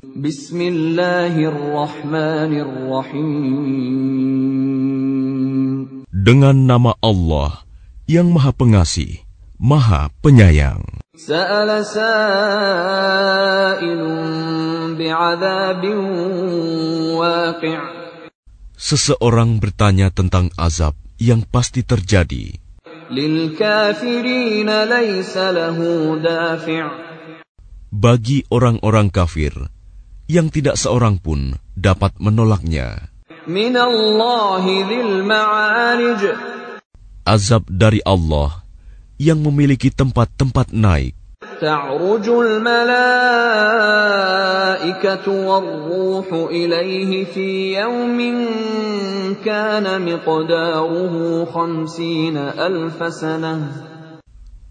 Bismillahirrahmanirrahim. Dengan nama Allah yang Maha Pengasih, Maha Penyayang. Seseorang bertanya tentang azab yang pasti terjadi. Bagi orang-orang kafir, yang tidak seorang pun dapat menolaknya. Azab dari Allah yang memiliki tempat-tempat naik. تعرج الملائكة والروح إليه في يوم كان مقداره خمسين ألف سنة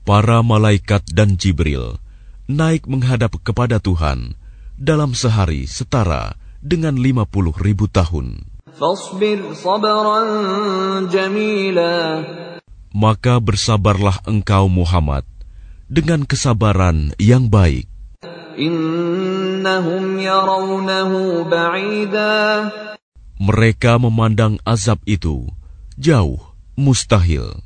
Para malaikat dan Jibril naik menghadap kepada Tuhan dalam sehari setara dengan lima puluh ribu tahun. Maka bersabarlah engkau Muhammad dengan kesabaran yang baik. Mereka memandang azab itu jauh, mustahil.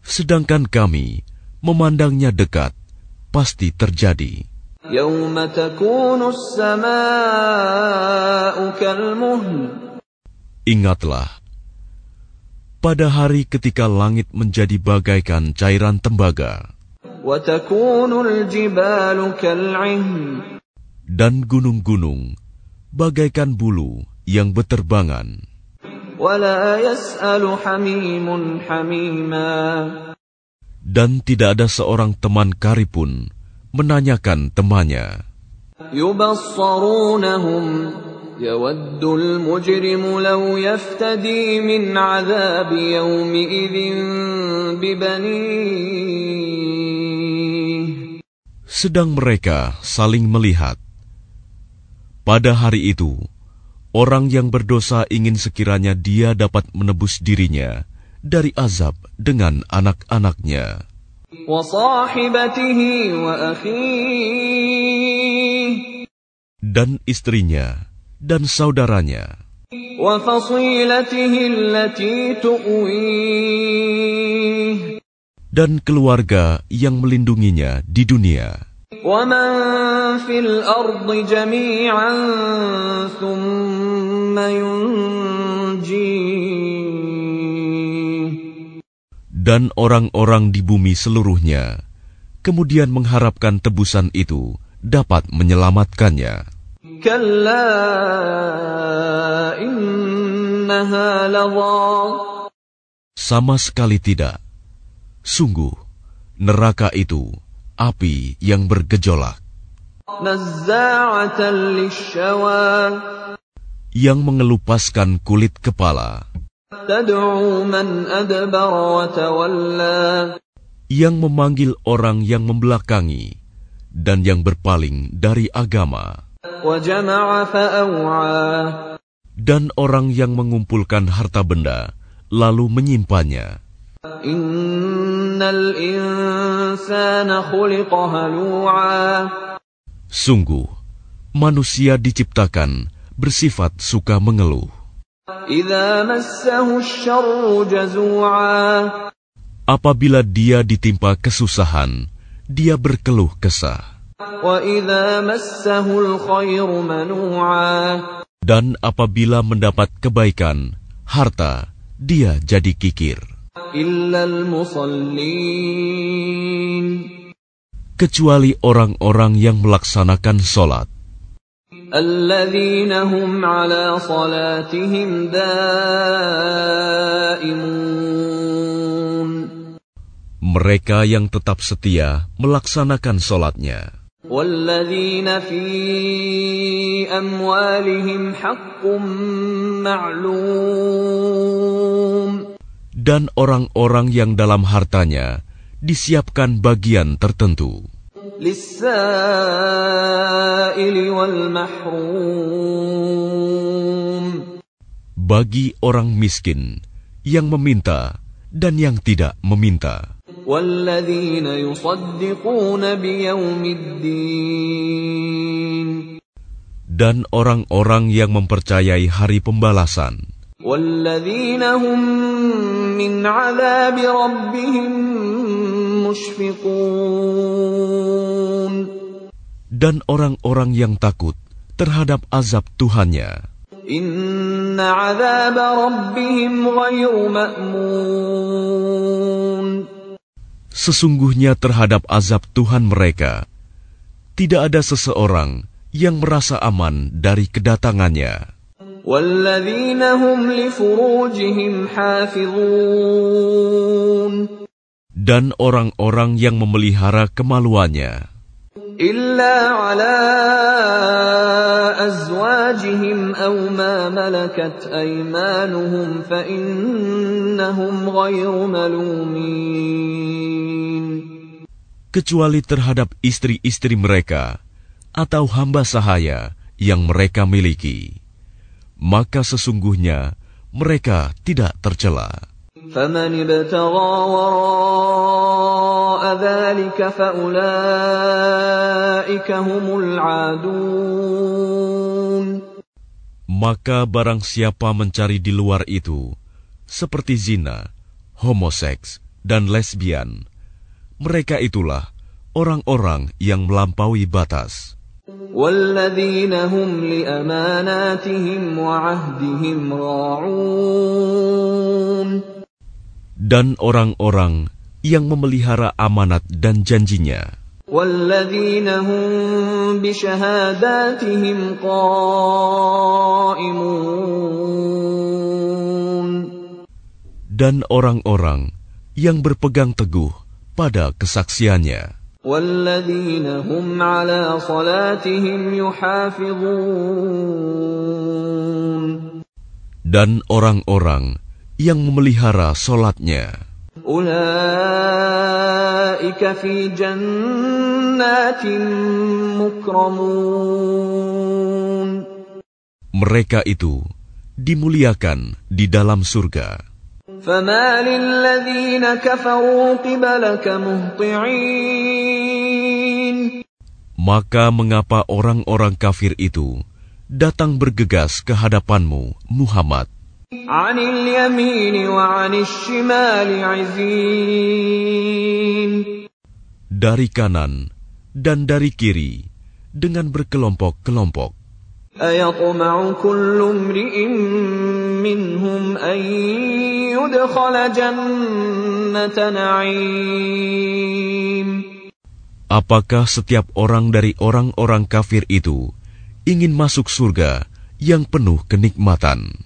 Sedangkan kami memandangnya dekat, pasti terjadi. Ingatlah pada hari ketika langit menjadi bagaikan cairan tembaga, dan gunung-gunung bagaikan bulu yang beterbangan Dan tidak ada seorang teman karipun menanyakan temannya. يود المجرم لو يفتدي من عذاب يومئذ ببنيه Sedang mereka saling melihat. Pada hari itu, orang yang berdosa ingin sekiranya dia dapat menebus dirinya dari azab dengan anak-anaknya. Dan istrinya dan saudaranya. Dan keluarga yang melindunginya di dunia. Dan orang-orang di bumi seluruhnya, kemudian mengharapkan tebusan itu dapat menyelamatkannya. Sama sekali tidak. Sungguh, neraka itu api yang bergejolak. Yang mengelupaskan kulit kepala. Yang memanggil orang yang membelakangi dan yang berpaling dari agama. Dan orang yang mengumpulkan harta benda, lalu menyimpannya. Sungguh, manusia diciptakan bersifat suka mengeluh. Apabila dia ditimpa kesusahan, dia berkeluh kesah. Dan apabila mendapat kebaikan, harta, dia jadi kikir. Kecuali orang-orang yang melaksanakan solat. Mereka yang tetap setia melaksanakan solatnya. والذين في أموالهم حق معلوم Dan orang-orang yang dalam hartanya disiapkan bagian tertentu. Bagi orang miskin yang meminta dan yang tidak meminta. Dan orang-orang yang mempercayai hari pembalasan. Dan orang-orang yang mempercayai. dan orang-orang yang takut terhadap azab Tuhannya. إن عذاب ربهم غير مأمون Sesungguhnya terhadap azab Tuhan mereka, tidak ada seseorang yang merasa aman dari kedatangannya. والذين هم لفروجهم حافظون Dan orang-orang yang memelihara kemaluannya, إلا على أزواجهم أو ما ملكت أيمانهم فإنهم غير ملومين kecuali terhadap istri-istri mereka atau hamba sahaya yang mereka miliki. Maka sesungguhnya mereka tidak tercela. فمن ابتغى وراء ذلك فأولئك هم العادون Maka barang siapa mencari di luar itu, seperti zina, homoseks, dan lesbian, mereka itulah orang-orang yang melampaui batas. والذين هم لأماناتهم وعهدهم راعون Dan orang-orang yang memelihara amanat dan janjinya, والذين هم بشهاداتهم قائمون dan orang-orang yang berpegang teguh pada kesaksiannya. والذين هم على صلاتهم يحافظون dan orang-orang yang memelihara solatnya. أولئك في جنات مكرمون Mereka itu dimuliakan di dalam surga. فما للذين كفروا قبلك مهطعين Maka mengapa orang-orang kafir itu datang bergegas ke hadapanmu, Muhammad, عن اليمين وعن الشمال عزين dari kanan dan dari kiri dengan berkelompok-kelompok? أيطمع كل امرئ منهم أن يدخل جنة نعيم Apakah setiap orang dari orang-orang kafir itu ingin masuk surga yang penuh kenikmatan?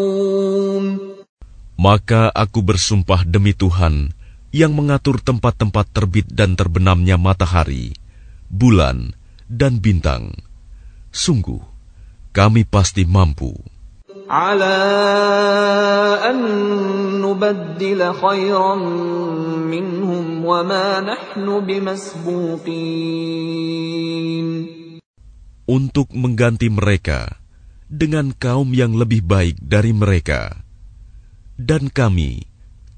Maka aku bersumpah demi Tuhan yang mengatur tempat-tempat terbit dan terbenamnya matahari, bulan, dan bintang. Sungguh, kami pasti mampu. على أن نبدل خيرا منهم وما نحن بمسبوقين untuk mengganti mereka dengan kaum yang lebih baik dari mereka, dan kami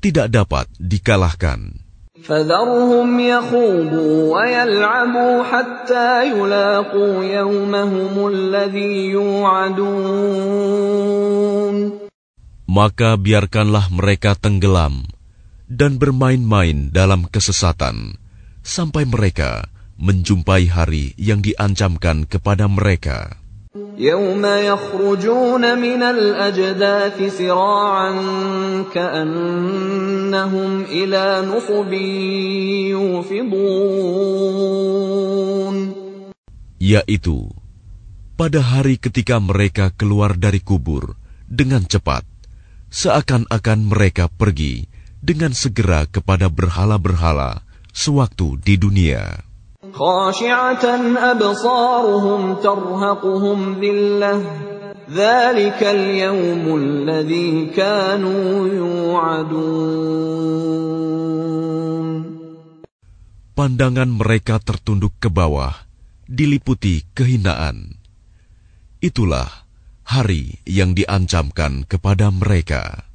tidak dapat dikalahkan. فذرهم يخوضوا ويلعبوا حتى يلاقوا يومهم الذي يوعدون Maka biarkanlah mereka tenggelam dan bermain-main dalam kesesatan sampai mereka menjumpai hari yang diancamkan kepada mereka. يوم يخرجون من الأجداث سراعا كأنهم إلى نصب يوفضون Yaitu, pada hari ketika mereka keluar dari kubur dengan cepat, seakan-akan mereka pergi dengan segera kepada berhala-berhala sewaktu di dunia. خاشعة أبصارهم ترهقهم ذلة ذلك اليوم الذي كانوا يوعدون Pandangan mereka tertunduk ke bawah, diliputi kehinaan. Itulah hari yang diancamkan kepada mereka.